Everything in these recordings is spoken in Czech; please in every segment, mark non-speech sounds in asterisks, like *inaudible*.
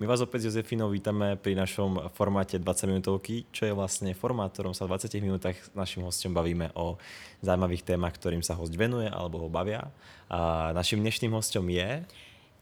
My vás opäť s Jozefinou vítame pri našom formáte 20 minútovky, čo je vlastne formát, v ktorom sa v 20 minútach s našim hostom bavíme o zaujímavých témach, ktorým sa host venuje alebo ho bavia. A naším dnešným hostom je...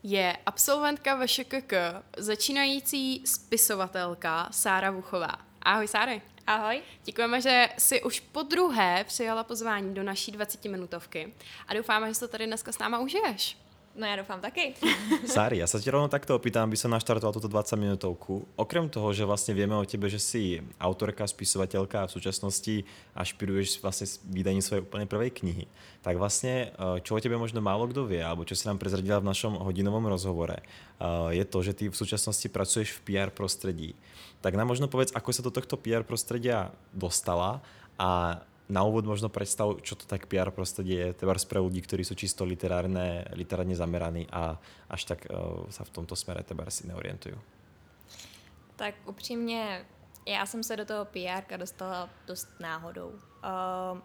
Je absolventka VŠKK, začínající spisovatelka Sára Vuchová. Ahoj Sáry. Ahoj. Děkujeme, že si už po druhé přijala pozvání do naší 20 minutovky a doufáme, že to tady dneska s náma užiješ. No ja dúfam taky. *laughs* Sári, ja sa ti rovno takto opýtam, aby som naštartoval túto 20 minútovku. Okrem toho, že vlastne vieme o tebe, že si autorka, spisovateľka a v súčasnosti ašpiruješ vlastne vydaním svojej úplne prvej knihy, tak vlastne, eh, čo o tebe možno málo kto vie, alebo čo si nám prezradila v našom hodinovom rozhovore, eh, je to, že ty v súčasnosti pracuješ v PR prostredí. Tak nám možno povedz, ako sa do tohto PR prostredia dostala a na úvod možno predstav, čo to tak PR prostredie je, teda pre ľudí, ktorí sú čisto literárne, literárne zameraní a až tak uh, sa v tomto smere teba si neorientujú. Tak upřímně, já jsem se do toho PR dostala dost náhodou. Uh,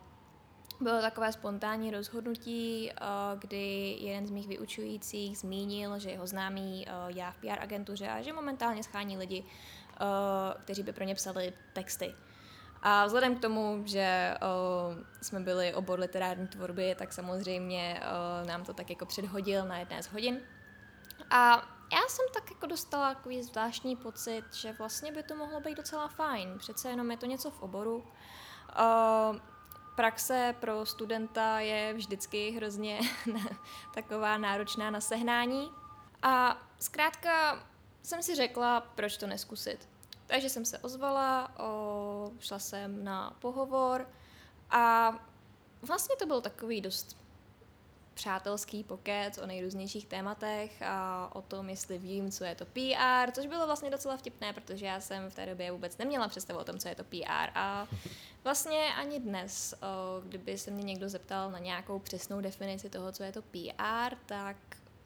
bylo takové spontánní rozhodnutí, uh, kdy jeden z mých vyučujících zmínil, že jeho známý já v PR agentuře a že momentálně schání lidi, kteří by pro ně psali texty. A vzhledem k tomu, že uh, jsme byli obor literární tvorby, tak samozřejmě uh, nám to tak jako předhodil na jedné z hodin. A já jsem tak jako dostala takový zvláštní pocit, že vlastně by to mohlo být docela fajn. Přece jenom je to něco v oboru. Uh, praxe pro studenta je vždycky hrozně *laughs* taková náročná na sehnání. A zkrátka jsem si řekla, proč to neskusit. Takže jsem se ozvala, o, šla jsem na pohovor a vlastně to byl takový dost přátelský pokec o nejrůznějších tématech a o tom, jestli vím, co je to PR, což bylo vlastně docela vtipné, protože já jsem v té době vůbec neměla představu o tom, co je to PR a vlastně ani dnes, kdyby se mě někdo zeptal na nějakou přesnou definici toho, co je to PR, tak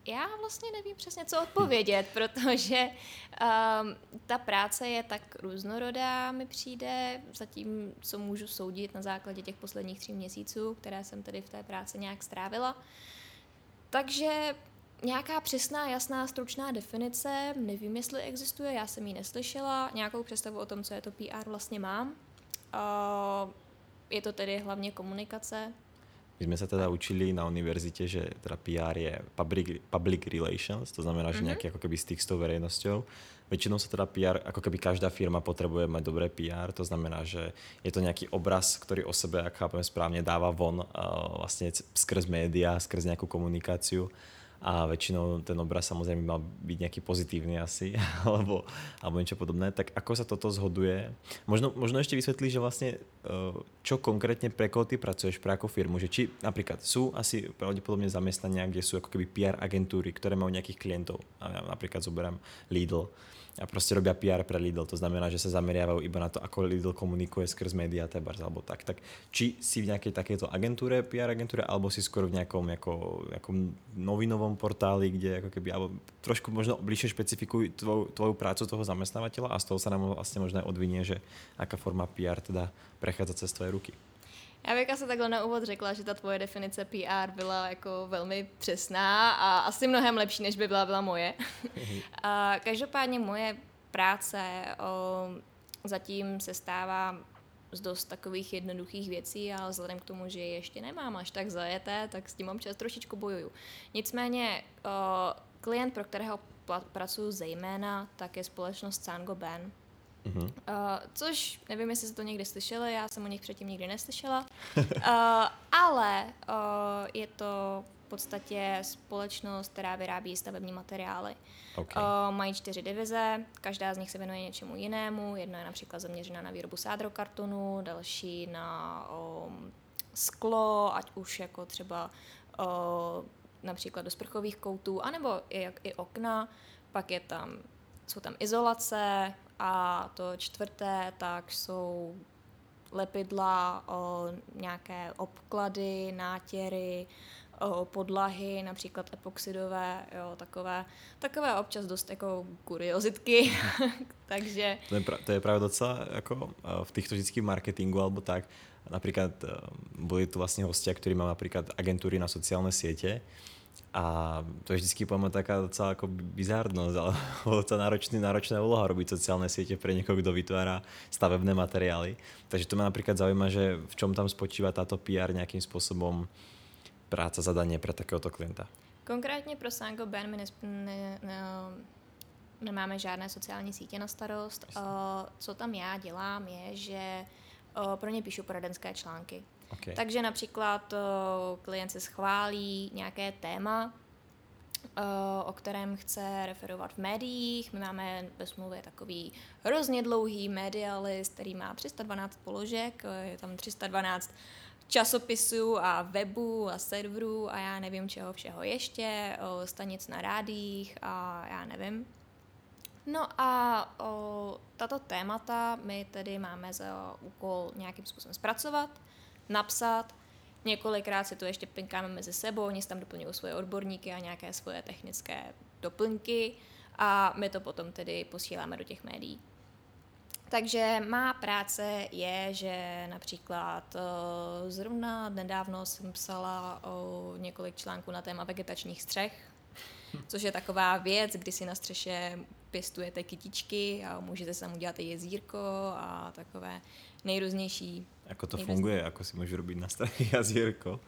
já vlastně nevím přesně, co odpovědět, *laughs* protože um, ta práce je tak různorodá, mi přijde, zatím, co můžu soudit na základě těch posledních tří měsíců, které jsem tedy v té práci nějak strávila. Takže nějaká přesná, jasná, stručná definice, nevím, jestli existuje, já jsem ji neslyšela, nějakou představu o tom, co je to PR vlastně mám. Uh, je to tedy hlavně komunikace, my sme sa teda učili na univerzite, že teda PR je public, public relations, to znamená, že mm-hmm. nejaký ako keby styk s tou verejnosťou. Väčšinou sa teda PR, ako keby každá firma potrebuje mať dobré PR, to znamená, že je to nejaký obraz, ktorý o sebe, ak chápem správne, dáva von uh, vlastne skrz média, skrz nejakú komunikáciu a väčšinou ten obraz samozrejme mal byť nejaký pozitívny asi, *laughs* alebo, alebo niečo podobné. Tak ako sa toto zhoduje? Možno, možno ešte vysvetlí, že vlastne eh, čo konkrétne pre koho ty pracuješ, pre akú firmu? Že či napríklad sú asi pravdepodobne zamestnania, kde sú ako keby PR agentúry, ktoré majú nejakých klientov. Napríklad zoberám Lidl prostě robia PR pre Lidl, to znamená, že sa zameriavajú iba na to, ako Lidl komunikuje skrz média, tebars, alebo tak. Tak či si v nejakej takéto agentúre, PR agentúre, alebo si skoro v nejakom jako, jako novinovom portáli, kde ako keby, alebo trošku možno bližšie špecifikuj tvoju, tvoju prácu toho zamestnávateľa a z toho sa nám vlastne možno odvinie, že aká forma PR teda prechádza cez tvoje ruky. Já bych asi takhle na úvod řekla, že ta tvoje definice PR byla jako velmi přesná a asi mnohem lepší, než by byla, byla moje. a každopádně moje práce o, zatím se stává z dost takových jednoduchých věcí a vzhledem k tomu, že je ještě nemám až tak zajeté, tak s tím mám čas trošičku bojuju. Nicméně o, klient, pro kterého pracuji zejména, tak je společnost Sango Ben, Uh, což nevím, jestli jste to někdy slyšeli, já jsem o nich předtím nikdy neslyšela, uh, *laughs* ale uh, je to v podstatě společnost, která vyrábí stavební materiály. Okay. Uh, mají čtyři divize, každá z nich se věnuje něčemu jinému. Jedna je například zaměřená na výrobu sádrokartonu, další na um, sklo, ať už jako třeba uh, například do sprchových koutů, anebo i, i okna. Pak je tam, jsou tam izolace, a to čtvrté, tak jsou lepidla, o nějaké obklady, nátěry, o podlahy, například epoxidové, jo, takové, takové občas dost jako kuriozitky, *laughs* takže... To je, pra, to je právě docela jako v týchto vždycky marketingu alebo tak, například byli tu vlastně hostia, ktorí majú napríklad agentúry na sociálne siete A to je vždycky poďme taká docela ako bizárnosť, ale *laughs* docela náročný, náročná úloha robiť sociálne siete pre niekoho, kto vytvára stavebné materiály. Takže to ma napríklad zaujíma, že v čom tam spočíva táto PR nejakým spôsobom práca, zadanie pre takéhoto klienta. Konkrétně pro Sango Ben my ne, ne, ne, nemáme žádné sociální sítě na starost. Uh, co tam já dělám je, že uh, pro ně píšu poradenské články. Okay. Takže například uh, klient se schválí nějaké téma, o kterém chce referovat v médiích. My máme ve smlouvě takový hrozně dlouhý medialist, který má 312 položek, je tam 312 časopisů a webů a serverů a já nevím čeho všeho ještě, stanic na rádích a já nevím. No a o, tato témata my tedy máme za úkol nějakým způsobem zpracovat, napsat, několikrát si to ještě pinkáme mezi sebou, oni si tam doplňují svoje odborníky a nějaké svoje technické doplňky a my to potom tedy posíláme do těch médií. Takže má práce je, že například uh, zrovna nedávno jsem psala o několik článků na téma vegetačních střech, *laughs* což je taková věc, kdy si na střeše pěstujete kytičky a můžete se tam udělat i jezírko a takové nejrůznější Ako to funguje, ako si můžu robit na straně jezírko?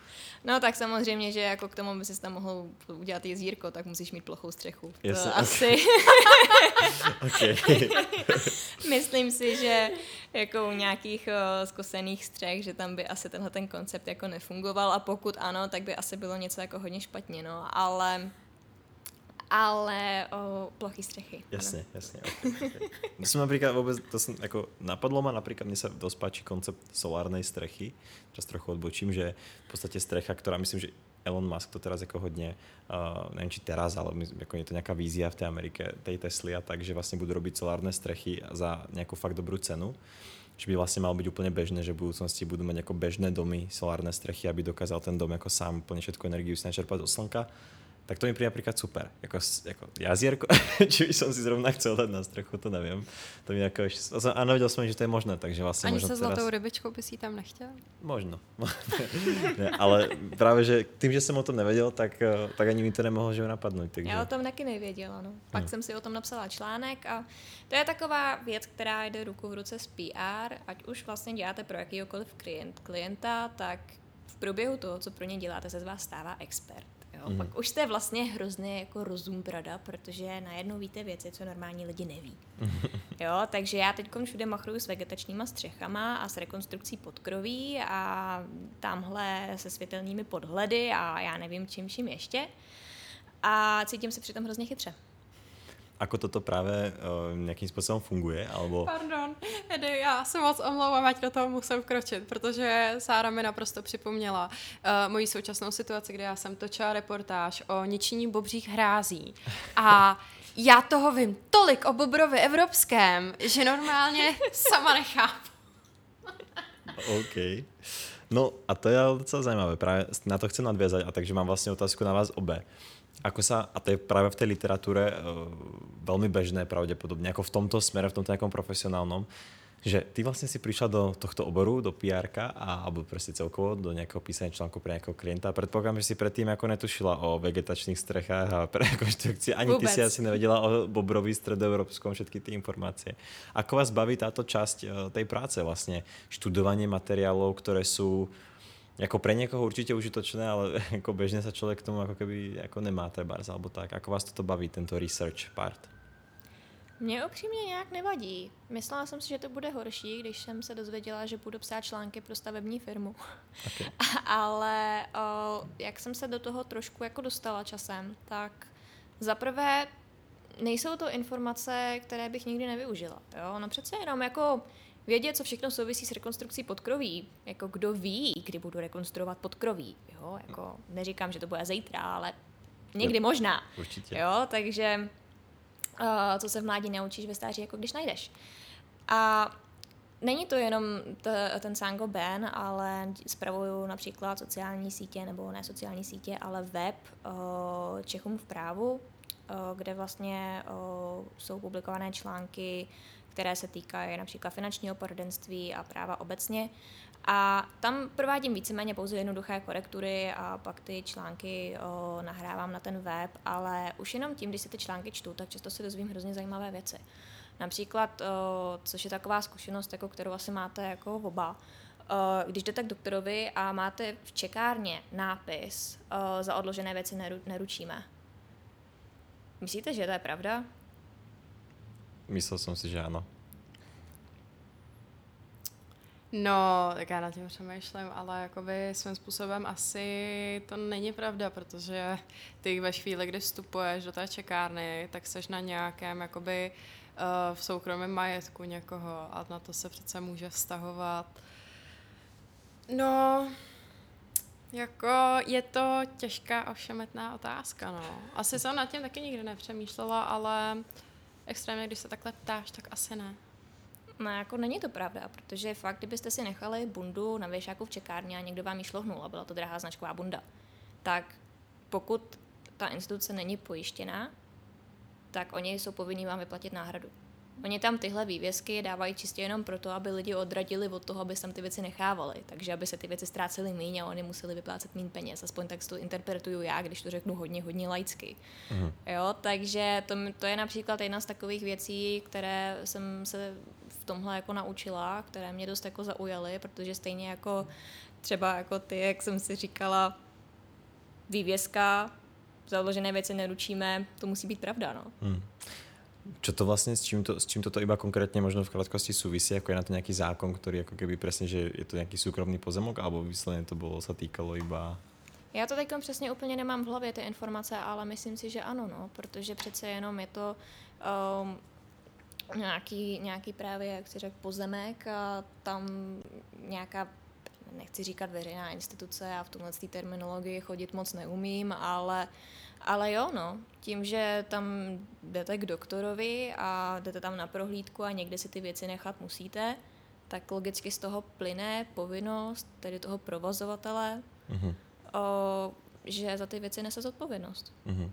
No tak samozřejmě, že jako k tomu, aby si tam mohl udělat jezírko, tak musíš mít plochou střechu. Yes, to asi. *laughs* okay. *laughs* Myslím si, že jako u nějakých uh, zkosených střech, že tam by asi tenhle ten koncept jako nefungoval a pokud ano, tak by asi bylo něco jako hodně špatně, no, ale ale o plochy střechy. Jasně, ano. jasně. Okay, som napríklad vôbec, to som, ako, napadlo ma napríklad, mne sa dosť páči koncept solárnej strechy, teraz trochu odbočím, že v podstate strecha, ktorá myslím, že Elon Musk to teraz ako hodně, uh, neviem či teraz, ale my, ako je to nejaká vízia v tej Amerike, tej Tesly a tak, že vlastne budú robiť solárne strechy za nejakú fakt dobrú cenu že by vlastne malo byť úplne bežné, že v budúcnosti budú mať ako bežné domy, solárne strechy, aby dokázal ten dom ako sám úplne všetku energiu si načerpať od slnka tak to mi príde napríklad super. Jako, jako jazierko, či by som si zrovna chcel dať na strechu, to neviem. To mi jako ešte, ano, videl som, že to je možné, takže vlastne Ani možno se zlatou teraz... rybičkou by si tam nechtěl? Možno. *laughs* ne, ale právě, že tím, že jsem o tom nevěděl, tak, eh, tak ani mi to nemohlo že napadnout. Takže... Já o tom taky nevěděla, no. Pak hmm. jsem si o tom napsala článek a to je taková věc, která jde ruku v ruce s PR, ať už vlastně děláte pro jakýkoliv klient, klienta, tak v průběhu toho, co pro ně děláte, se z vás stává expert. Jo? Mm. Pak už jste vlastně hrozně jako rozum brada, protože najednou víte věci, co normální lidi neví. *laughs* jo, takže já teď všude machruju s vegetačníma střechama a s rekonstrukcí podkroví a tamhle se světelnými podhledy a já nevím čím čím ještě. A cítím se přitom hrozně chytře ako toto právě uh, nějakým způsobem funguje? Alebo... Pardon, Edy, já se moc omlouvám, ať do toho musím vkročit, protože Sára mi naprosto připomněla uh, moji současnou situaci, kde já jsem točila reportáž o ničení bobřích hrází. A já toho vím tolik o bobrovi evropském, že normálně *laughs* sama nechápu. OK. No a to je docela zajímavé, právě na to chci nadvězat a takže mám vlastně otázku na vás obe. Ako sa, a to je práve v tej literatúre uh, veľmi bežné pravdepodobne, ako v tomto smere, v tomto nejakom profesionálnom, že ty vlastne si prišla do tohto oboru, do pr a, alebo proste celkovo do nejakého písania článku pre nejakého klienta. Predpokladám, že si predtým ako netušila o vegetačných strechách a *laughs* pre rekonstrukcii. Ani Vôbec. ty si asi nevedela o Bobrovi stredoeurópskom všetky tie informácie. Ako vás baví táto časť uh, tej práce vlastne? Študovanie materiálov, ktoré sú jako pre někoho určitě užitočné, ale *laughs* jako běžně se člověk k tomu jako keby jako nemá bars, alebo tak. Ako vás toto baví, tento research part? Mně upřímně nějak nevadí. Myslela jsem si, že to bude horší, když jsem se dozvěděla, že budu psát články pro stavební firmu. Okay. *laughs* Ale o, jak jsem se do toho trošku jako dostala časem, tak zaprvé nejsou to informace, které bych nikdy nevyužila. Jo? No přece jenom jako vědět, co všechno souvisí s rekonstrukcí podkroví. Jako kdo ví, kdy budu rekonstruovat podkroví. Jo? Jako, neříkám, že to bude zítra, ale někdy jo, možná. Určitě. Jo? Takže uh, co se v mládí naučíš ve stáří, jako když najdeš. A Není to jenom t- ten Sango Ben, ale spravuju například sociální sítě, nebo ne sociální sítě, ale web uh, Čechům v právu, uh, kde vlastně uh, jsou publikované články které se týkají například finančního poradenství a práva obecně. A tam provádím víceméně pouze jednoduché korektury a pak ty články o, nahrávám na ten web, ale už jenom tím, když si ty články čtu, tak často si dozvím hrozně zajímavé věci. Například, o, což je taková zkušenost, jako kterou asi máte jako oba, když jdete k doktorovi a máte v čekárně nápis za odložené věci neru, neručíme. Myslíte, že to je pravda? Myslel jsem si, že ano. No, tak já na tím přemýšlím, ale jakoby svým způsobem asi to není pravda, protože ty ve chvíli, kdy vstupuješ do té čekárny, tak seš na nějakém jakoby uh, v soukromém majetku někoho a na to se přece může vztahovat. No, jako je to těžká ošemetná otázka, no. Asi jsem nad tím taky nikdy nepřemýšlela, ale extrémně, když se takhle ptáš, tak asi ne. No jako není to pravda, protože fakt, kdybyste si nechali bundu na věšáku v čekárně a někdo vám ji šlohnul a byla to drahá značková bunda, tak pokud ta instituce není pojištěná, tak oni jsou povinni vám vyplatit náhradu. Oni tam tyhle vývězky dávají čistě jenom proto, aby lidi odradili od toho, aby tam ty věci nechávali. Takže aby se ty věci ztrácely méně a oni museli vyplácet méně peněz. Aspoň tak to interpretuju já, když to řeknu hodně, hodně laicky. Mm. Jo, takže to, to je například jedna z takových věcí, které jsem se v tomhle jako naučila, které mě dost jako zaujaly, protože stejně jako třeba jako ty, jak jsem si říkala, vývězka, založené věci neručíme, to musí být pravda, no. Mm. Čo to vlastne, s čím, to, s čím toto iba konkrétne možno v krátkosti súvisí, ako je na to nejaký zákon, ktorý ako keby presne, že je to nejaký súkromný pozemok, alebo vyslovene to bolo, sa týkalo iba... Já to teď přesně úplně nemám v hlavě ty informace, ale myslím si, že ano, no, protože přece jenom je to um, nějaký, nějaký právě, jak si řekl, pozemek a tam nějaká nechci říkat veřejná instituce, já v tomhle terminologii chodit moc neumím, ale ale jo, no, tím, že tam jdete k doktorovi a jdete tam na prohlídku a někde si ty věci nechat musíte, tak logicky z toho plyne povinnost tedy toho provozovatele, uh-huh. o, že za ty věci nese zodpovědnost. Uh-huh.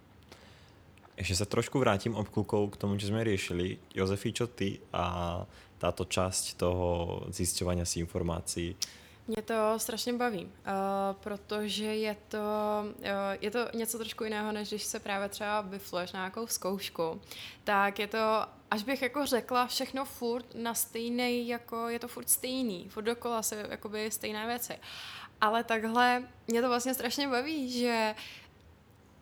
Ještě se trošku vrátím obklukou k tomu, čo jsme riešili. Jozefi, čo ty a táto časť toho zisťovania si informácií mě to strašně baví, uh, protože je to, uh, je to něco trošku jiného, než když se právě třeba vyfluješ na nějakou zkoušku. Tak je to, až bych jako řekla, všechno furt na stejný, jako je to furt stejný, furt dokola se jakoby stejné věci. Ale takhle mě to vlastně strašně baví, že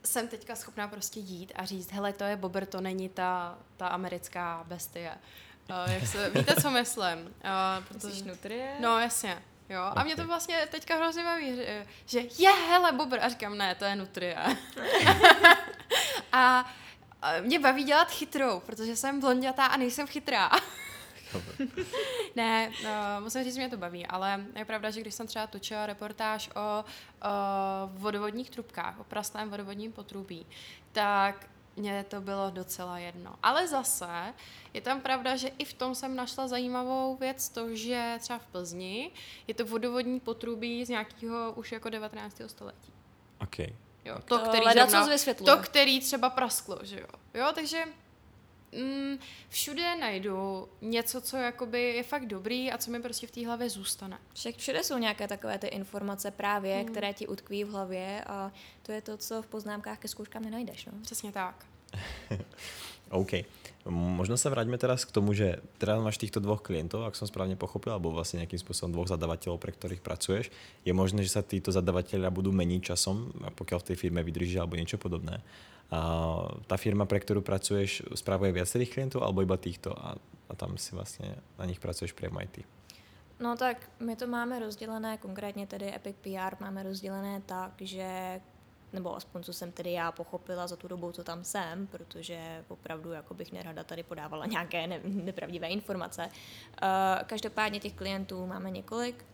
jsem teďka schopná prostě jít a říct, hele, to je Bobber, to není ta, ta americká bestie. Uh, jak se, víte, co myslím? Uh, protože, nutrie? No, jasně. Jo, a okay. mě to vlastně teďka hrozně baví, že, je, hele, bobr. A říkám, ne, to je nutria. *laughs* a, a mě baví dělat chytrou, protože jsem blondětá a nejsem chytrá. *laughs* ne, no, musím říct, že mě to baví, ale je pravda, že když jsem třeba točila reportáž o, o vodovodních trubkách, o prastém vodovodním potrubí, tak mně to bylo docela jedno. Ale zase je tam pravda, že i v tom jsem našla zajímavou věc, to, že třeba v Plzni je to vodovodní potrubí z nějakého už jako 19. století. OK. Jo, to, to který, zrovna, to, který třeba prasklo, že jo. Jo, takže mm, všude najdu něco, co jakoby je fakt dobrý a co mi prostě v té hlavě zůstane. Však všude jsou nějaké takové ty informace právě, mm. které ti utkví v hlavě a to je to, co v poznámkách ke zkouškám nenajdeš. No? Přesně tak. *laughs* OK. Možno sa vráťme teraz k tomu, že teraz máš týchto dvoch klientov, ak som správne pochopil, alebo vlastne nejakým spôsobom dvoch zadavateľov, pre ktorých pracuješ. Je možné, že sa títo zadavatelia budú meniť časom, pokiaľ v tej firme vydrží alebo niečo podobné. A tá firma, pre ktorú pracuješ, spravuje viacerých klientov alebo iba týchto a, a tam si vlastně na nich pracuješ aj ty? No tak my to máme rozdělené, konkrétně tedy Epic PR máme rozdělené tak, že nebo aspoň co jsem tedy já pochopila za tu dobu, co tam jsem, protože opravdu jako bych nerada tady podávala *laughs* nějaké ne, nepravdivé informace. Uh, každopádně těch klientů máme několik.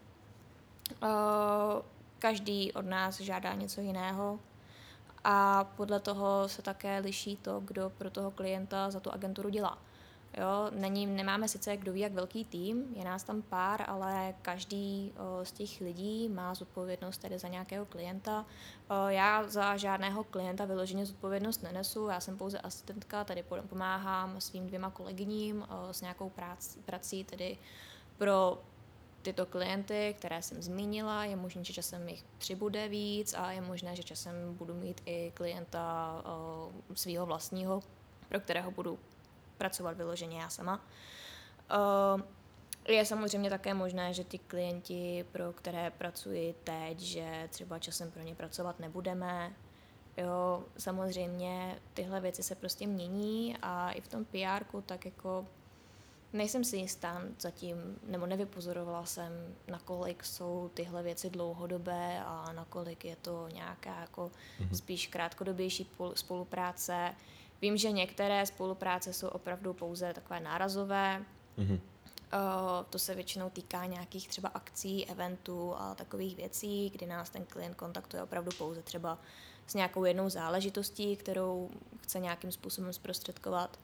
Uh, každý od nás žádá něco jiného a podle toho se také liší to, kdo pro toho klienta za tu agenturu dělá. Jo, není, nemáme sice kdo ví jak velký tým, je nás tam pár, ale každý o, z těch lidí má zodpovědnost tedy za nějakého klienta. O, já za žádného klienta vyloženě zodpovědnost nenesu, já jsem pouze asistentka, tady pomáhám svým dvěma kolegyním o, s nějakou prací, prací, tedy pro tyto klienty, které jsem zmínila, je možné, že časem jich přibude víc a je možné, že časem budu mít i klienta svého vlastního, pro kterého budu pracovat vyloženě já sama. Uh, je samozřejmě také možné, že ty klienti, pro které pracuji teď, že třeba časem pro ně pracovat nebudeme. Jo, samozřejmě tyhle věci se prostě mění a i v tom pr tak jako nejsem si jistá zatím, nebo nevypozorovala jsem, nakolik jsou tyhle věci dlouhodobé a nakolik je to nějaká jako mm-hmm. spíš krátkodobější spolupráce. Vím, že některé spolupráce jsou opravdu pouze takové nárazové. Mm-hmm. Uh, to se většinou týká nějakých třeba akcí, eventů a takových věcí, kdy nás ten klient kontaktuje opravdu pouze třeba s nějakou jednou záležitostí, kterou chce nějakým způsobem zprostředkovat.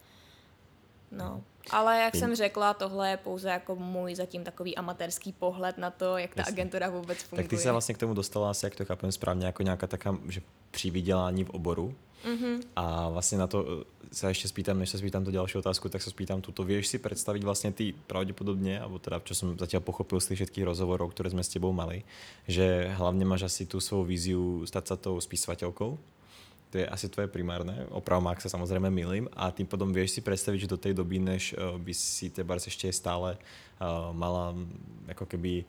No, ale jak jsem řekla, tohle je pouze jako můj zatím takový amatérský pohled na to, jak ta Jasně. agentura vůbec funguje. Tak ty se vlastně k tomu dostala asi, jak to chápem správně, jako nějaká taká, že přivydělání v oboru. Mm-hmm. A vlastně na to eh, se ještě spýtam, než se spýtam tu další otázku, tak se spýtam tuto. Vieš si představit vlastně ty pravděpodobně, alebo teda, čo jsem zatím pochopil z těch všetkých rozhovorů, které jsme s tebou mali, že hlavně máš asi tu svou víziu stát se tou spisovateľkou? To je asi tvoje primárne, opravom ak sa samozrejme milím a tým potom vieš si predstaviť, že do tej doby, než uh, by si teba ešte stále uh, mala ako keby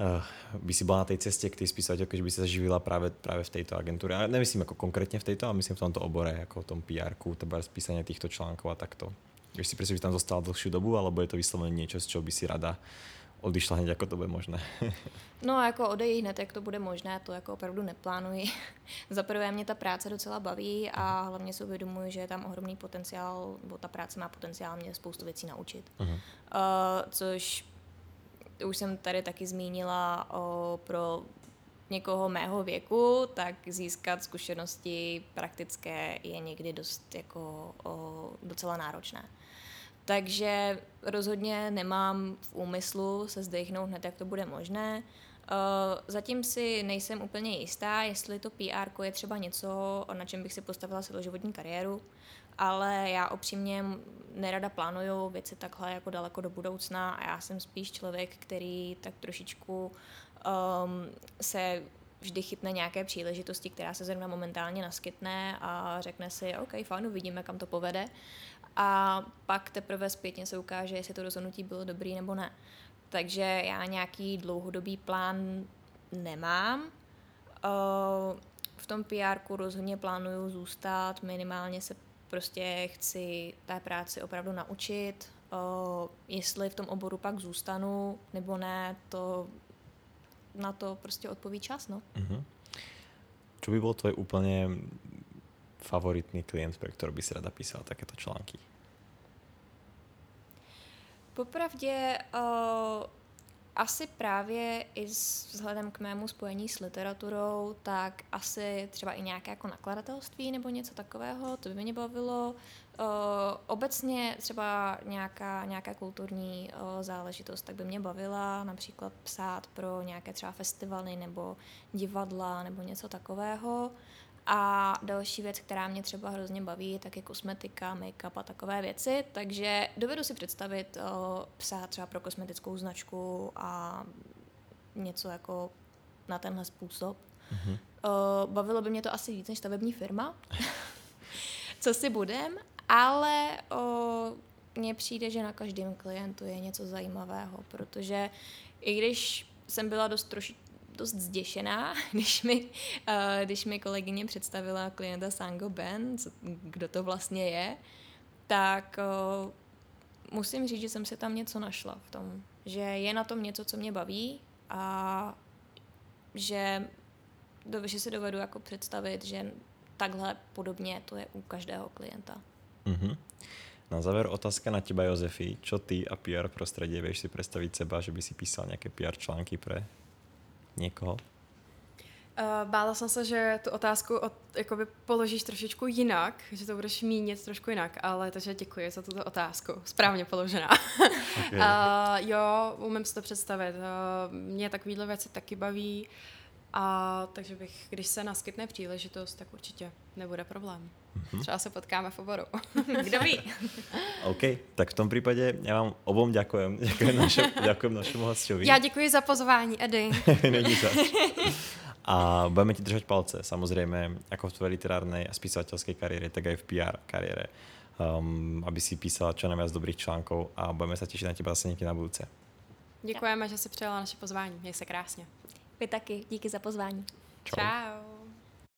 uh, by si bola na tej ceste k tej spisovateľke, že by sa živila práve, práve v tejto agentúre. A nemyslím ako konkrétne v tejto, ale myslím v tomto obore, ako v tom PR-ku, teda spísanie týchto článkov a takto. Vieš si predstaviť, že tam zostala dlhšiu dobu, alebo je to vyslovene niečo, z čoho by si rada odišla hned, jako to bude možné. *laughs* no jako odejít hned, jak to bude možné, to jako opravdu neplánuji. *laughs* Za prvé mě ta práce docela baví a hlavně si uvědomuji, že je tam ohromný potenciál, nebo ta práce má potenciál mě spoustu věcí naučit. Uh-huh. Uh, což už jsem tady taky zmínila o, pro někoho mého věku, tak získat zkušenosti praktické je někdy dost jako o, docela náročné. Takže rozhodně nemám v úmyslu se zdechnout hned, jak to bude možné. Uh, zatím si nejsem úplně jistá, jestli to PR je třeba něco, na čem bych si postavila celoživotní kariéru, ale já upřímně nerada plánuju věci takhle jako daleko do budoucna a já jsem spíš člověk, který tak trošičku um, se vždy chytne nějaké příležitosti, která se zrovna momentálně naskytne a řekne si, OK, fajn, uvidíme, kam to povede a pak teprve zpětně se ukáže, jestli to rozhodnutí bylo dobrý nebo ne. Takže já nějaký dlouhodobý plán nemám. V tom pr rozhodně plánuju zůstat, minimálně se prostě chci té práci opravdu naučit. Jestli v tom oboru pak zůstanu nebo ne, to na to prostě odpoví čas. No. Uh-huh. Čo by byl tvoj úplně favoritný klient, pre ktorý by si rada písala takéto články? Popravdě uh, asi právě i vzhledem k mému spojení s literaturou, tak asi třeba i nějaké jako nakladatelství nebo něco takového, to by mě bavilo. Uh, obecně třeba nějaká, nějaká kulturní uh, záležitost, tak by mě bavila například psát pro nějaké třeba festivaly nebo divadla nebo něco takového. A další věc, která mě třeba hrozně baví, tak je kosmetika, make-up a takové věci. Takže dovedu si představit uh, psát třeba pro kosmetickou značku a něco jako na tenhle způsob. Mm-hmm. Uh, bavilo by mě to asi víc než stavební firma. *laughs* Co si budem, ale uh, mně přijde, že na každém klientu je něco zajímavého, protože i když jsem byla dost troši, dost zděšená, *laughs* když mi, uh, když mi kolegyně představila klienta Sango Ben, co, kdo to vlastně je, tak uh, musím říct, že jsem si tam něco našla v tom, že je na tom něco, co mě baví a že, že si dovedu jako představit, že takhle podobně to je u každého klienta. Mm-hmm. Na záver otázka na teba, Jozefi. Čo ty a PR prostředí, vieš si představit seba, že by si písal nějaké PR články pre někoho? Uh, bála jsem se, že tu otázku od, jakoby položíš trošičku jinak, že to budeš mínit trošku jinak, ale takže děkuji za tuto otázku. Správně položená. *laughs* Okay. uh, jo, umím si to představit. Uh, mě takovýhle věci taky baví. A takže bych, když se naskytne příležitost, tak určitě nebude problém. Mm-hmm. Třeba se potkáme v oboru. *laughs* Kdo ví? OK, tak v tom případě já vám obom děkujem. *laughs* Děkujem, našem, děkujem našemu hostovi. Já děkuji za pozvání, Edy. *laughs* Není zač. A budeme ti držet palce, samozřejmě, jako v tvé literárnej a spisovatelské kariéře, tak i v PR kariére. Um, aby si písala čo najviac dobrých článkov a budeme se těšit na teba zase někdy na budouce. Děkujeme, že jsi přijala naše pozvání. Měj se krásně. Vy taky, díky za pozvání. Čau. Čau.